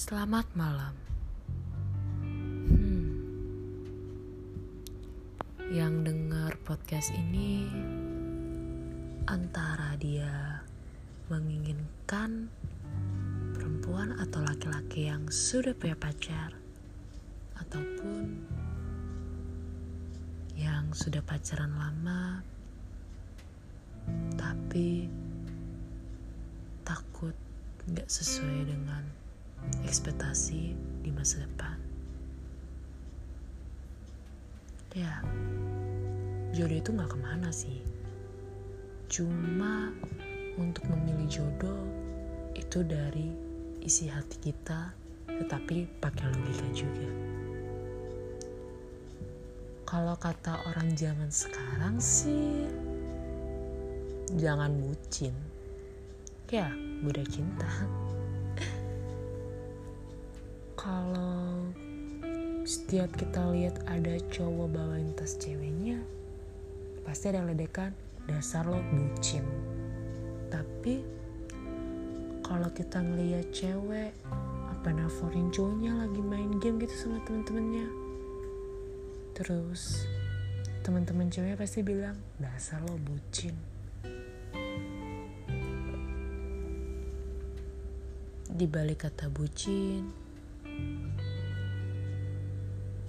Selamat malam. Hmm. Yang dengar podcast ini antara dia menginginkan perempuan atau laki-laki yang sudah punya pacar ataupun yang sudah pacaran lama tapi takut nggak sesuai dengan ekspektasi di masa depan. Ya, jodoh itu nggak ke mana sih. Cuma untuk memilih jodoh itu dari isi hati kita, tetapi pakai logika juga. Kalau kata orang zaman sekarang sih, jangan bucin. Ya, budak cinta. Kalau setiap kita lihat ada cowok bawain tas ceweknya pasti ada ledekan dasar lo bucin. Tapi kalau kita ngeliat cewek apa nelfonin cowoknya lagi main game gitu sama temen-temennya? Terus teman-teman ceweknya pasti bilang dasar lo bucin. Di balik kata bucin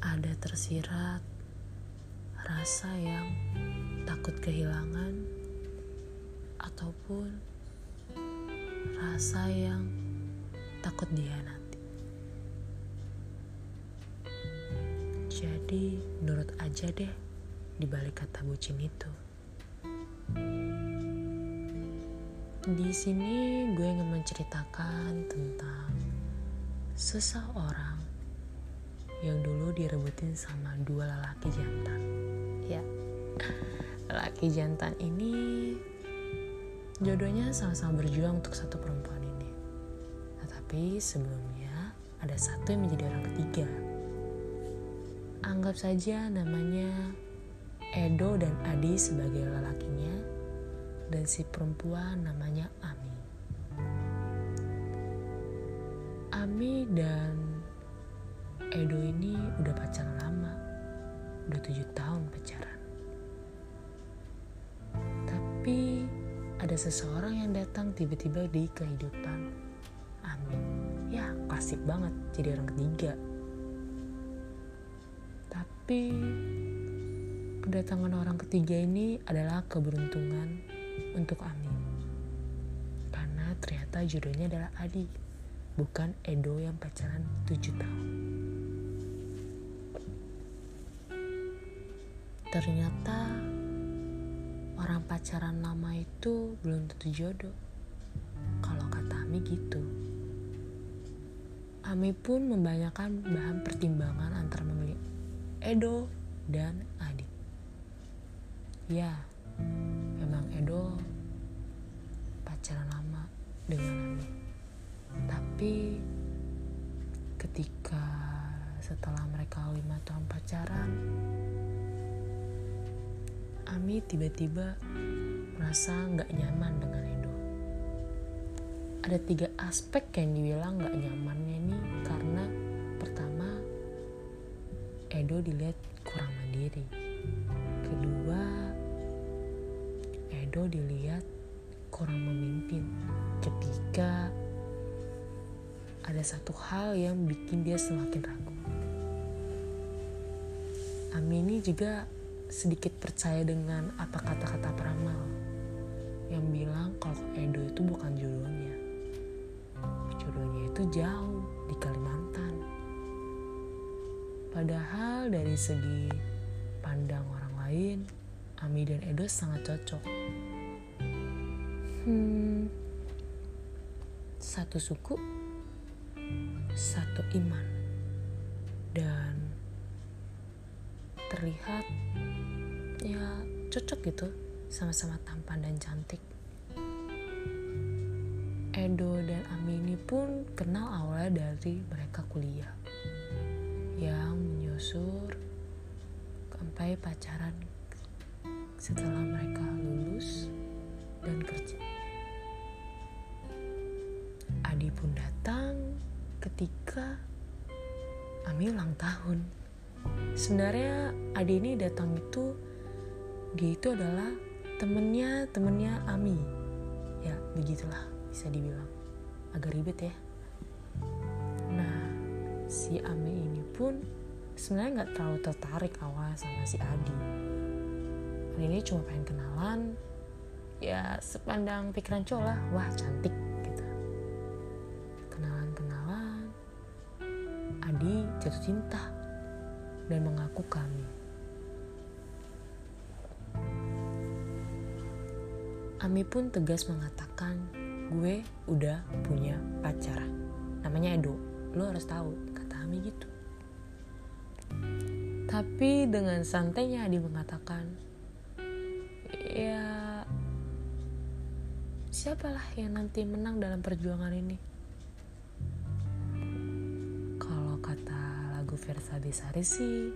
ada tersirat rasa yang takut kehilangan ataupun rasa yang takut nanti. Jadi, nurut aja deh di balik kata bucin itu. Di sini gue ingin menceritakan tentang seseorang yang dulu direbutin sama dua lelaki jantan. Ya, lelaki jantan ini jodohnya sama-sama berjuang untuk satu perempuan ini. Tetapi sebelumnya ada satu yang menjadi orang ketiga. Anggap saja namanya Edo dan Adi sebagai lelakinya dan si perempuan namanya Ami. Ami dan Edo ini udah pacaran lama, udah tujuh tahun pacaran. Tapi ada seseorang yang datang tiba-tiba di kehidupan Ami. Ya klasik banget jadi orang ketiga. Tapi kedatangan orang ketiga ini adalah keberuntungan untuk Ami. Karena ternyata jodohnya adalah Adi bukan Edo yang pacaran 7 tahun. Ternyata orang pacaran lama itu belum tentu jodoh. Kalau kata Ami gitu. Ami pun membanyakan bahan pertimbangan antara memilih Edo dan Adi. Ya, memang Edo pacaran lama dengan Ami. Tapi ketika setelah mereka lima tahun pacaran, Ami tiba-tiba merasa nggak nyaman dengan Edo. Ada tiga aspek yang dibilang nggak nyamannya ini karena pertama Edo dilihat kurang mandiri. Kedua, Edo dilihat kurang memimpin. Ketiga, ada satu hal yang bikin dia semakin ragu. Ami ini juga sedikit percaya dengan apa kata-kata peramal yang bilang kalau Edo itu bukan jodohnya. Jodohnya itu jauh di Kalimantan. Padahal dari segi pandang orang lain, Ami dan Edo sangat cocok. Hmm, satu suku satu iman dan terlihat ya cocok gitu sama-sama tampan dan cantik Edo dan Ami ini pun kenal awalnya dari mereka kuliah yang menyusur sampai pacaran setelah mereka lulus dan kerja. Adi pun datang ketika Ami ulang tahun. Sebenarnya Adi ini datang itu dia itu adalah temennya temennya Ami. Ya begitulah bisa dibilang agak ribet ya. Nah si Ami ini pun sebenarnya nggak terlalu tertarik awal sama si Adi. Adi ini cuma pengen kenalan, ya sepandang pikiran cowok lah, wah cantik jatuh cinta dan mengaku kami. Ami pun tegas mengatakan, gue udah punya pacar. Namanya Edo, lo harus tahu, kata Ami gitu. Tapi dengan santainya Adi mengatakan, ya siapalah yang nanti menang dalam perjuangan ini. Versa Besari sih,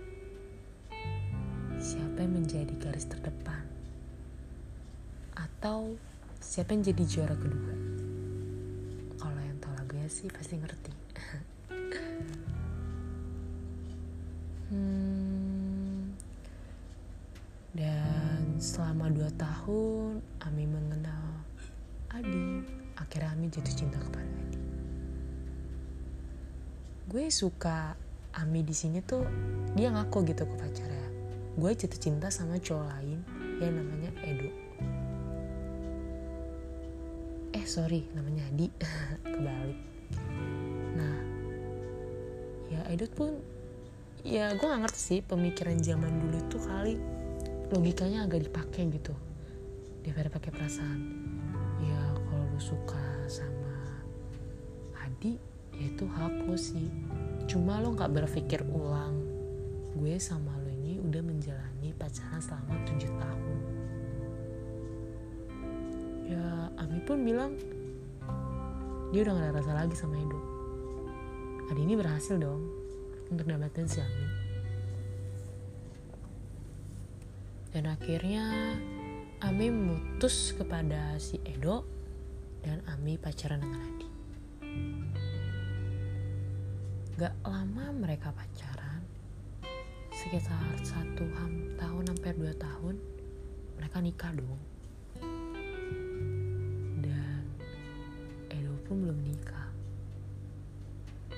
siapa yang menjadi garis terdepan? Atau siapa yang jadi juara kedua? Kalau yang tahu lagunya sih pasti ngerti. hmm, dan selama dua tahun Ami mengenal Adi. Akhirnya Ami jatuh cinta kepada Adi. Gue suka Ami di sini tuh dia ngaku gitu ke pacarnya. Gue jatuh cinta sama cowok lain yang namanya Edo. Eh sorry namanya Adi kebalik. Nah ya Edo pun ya gue gak ngerti sih pemikiran zaman dulu tuh kali logikanya agak dipakai gitu daripada pakai perasaan ya kalau lu suka sama Adi ya itu hak lo sih cuma lo nggak berpikir ulang gue sama lo ini udah menjalani pacaran selama tujuh tahun. Ya Ami pun bilang dia udah gak ada rasa lagi sama Edo Adi ini berhasil dong untuk dapetin si Ami. Dan akhirnya Ami memutus kepada si Edo dan Ami pacaran dengan Adi gak lama mereka pacaran. Sekitar satu tahun hampir dua tahun mereka nikah dong. Dan Edo pun belum nikah.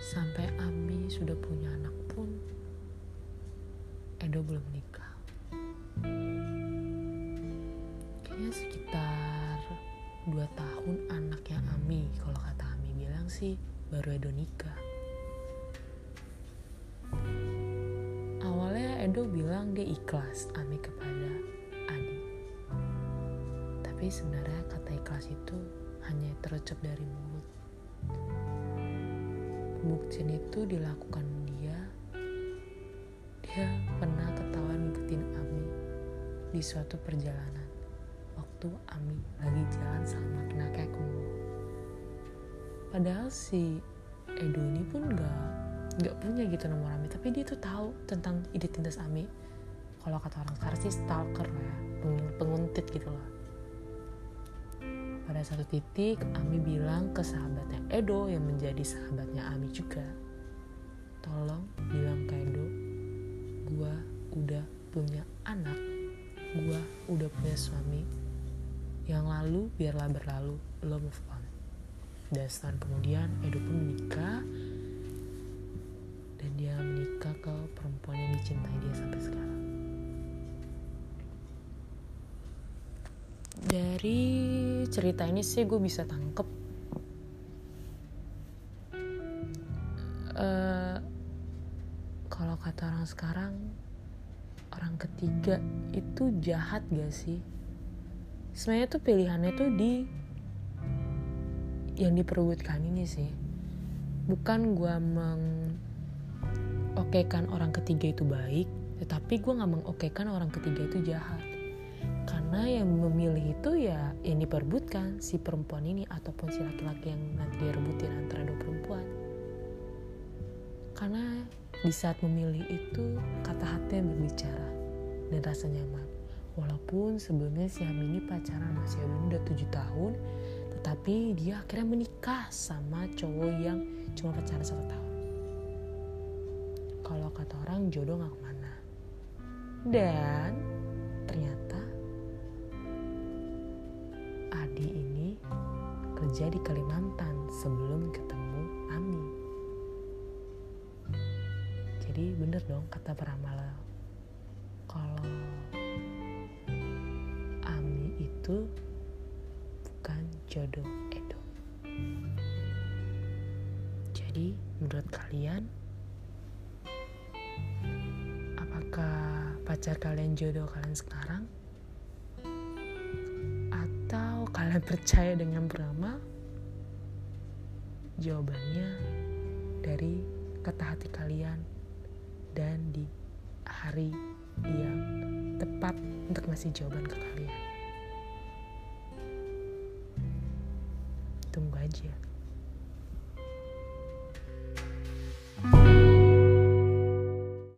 Sampai Ami sudah punya anak pun Edo belum nikah. Kayaknya sekitar dua tahun anaknya Ami kalau kata Ami bilang sih baru Edo nikah Edo bilang dia ikhlas Ami kepada Adi. Tapi sebenarnya kata ikhlas itu hanya terucap dari mulut. Pembuktian itu dilakukan dia dia pernah ketawa ngikutin Ami di suatu perjalanan. Waktu Ami lagi jalan sama mall padahal si Edo ini pun gak nggak punya gitu nomor Ami. Tapi dia tuh tahu tentang identitas Ami kalau kata orang sekarang sih stalker ya penguntit gitu loh. Pada satu titik Ami bilang ke sahabatnya Edo yang menjadi sahabatnya Ami juga tolong bilang ke Edo gua udah punya anak gua udah punya suami. Yang lalu biarlah berlalu lo move on. Dan setahun kemudian Edo pun menikah dan dia menikah ke perempuan yang dicintai dia sampai sekarang. Dari cerita ini sih gue bisa tangkep uh, kalau kata orang sekarang orang ketiga itu jahat gak sih? Sebenarnya tuh pilihannya tuh di yang diperbutkan ini sih. Bukan gue meng okekan orang ketiga itu baik, tetapi gue nggak mengokekan orang ketiga itu jahat. Karena yang memilih itu ya yang diperbutkan si perempuan ini ataupun si laki-laki yang nanti direbutin antara dua perempuan. Karena di saat memilih itu kata hati yang berbicara dan rasa nyaman. Walaupun sebelumnya si Ami ini pacaran masih udah 7 tahun, Tetapi dia akhirnya menikah sama cowok yang cuma pacaran satu tahun. Kalau kata orang jodoh gak ke mana. Dan ternyata Adi ini kerja di Kalimantan sebelum ketemu Ami. Jadi bener dong kata peramal kalau Ami itu bukan jodoh Edo. Jadi menurut kalian pacar kalian jodoh kalian sekarang? Atau kalian percaya dengan beramal? Jawabannya dari kata hati kalian dan di hari yang tepat untuk ngasih jawaban ke kalian. Tunggu aja.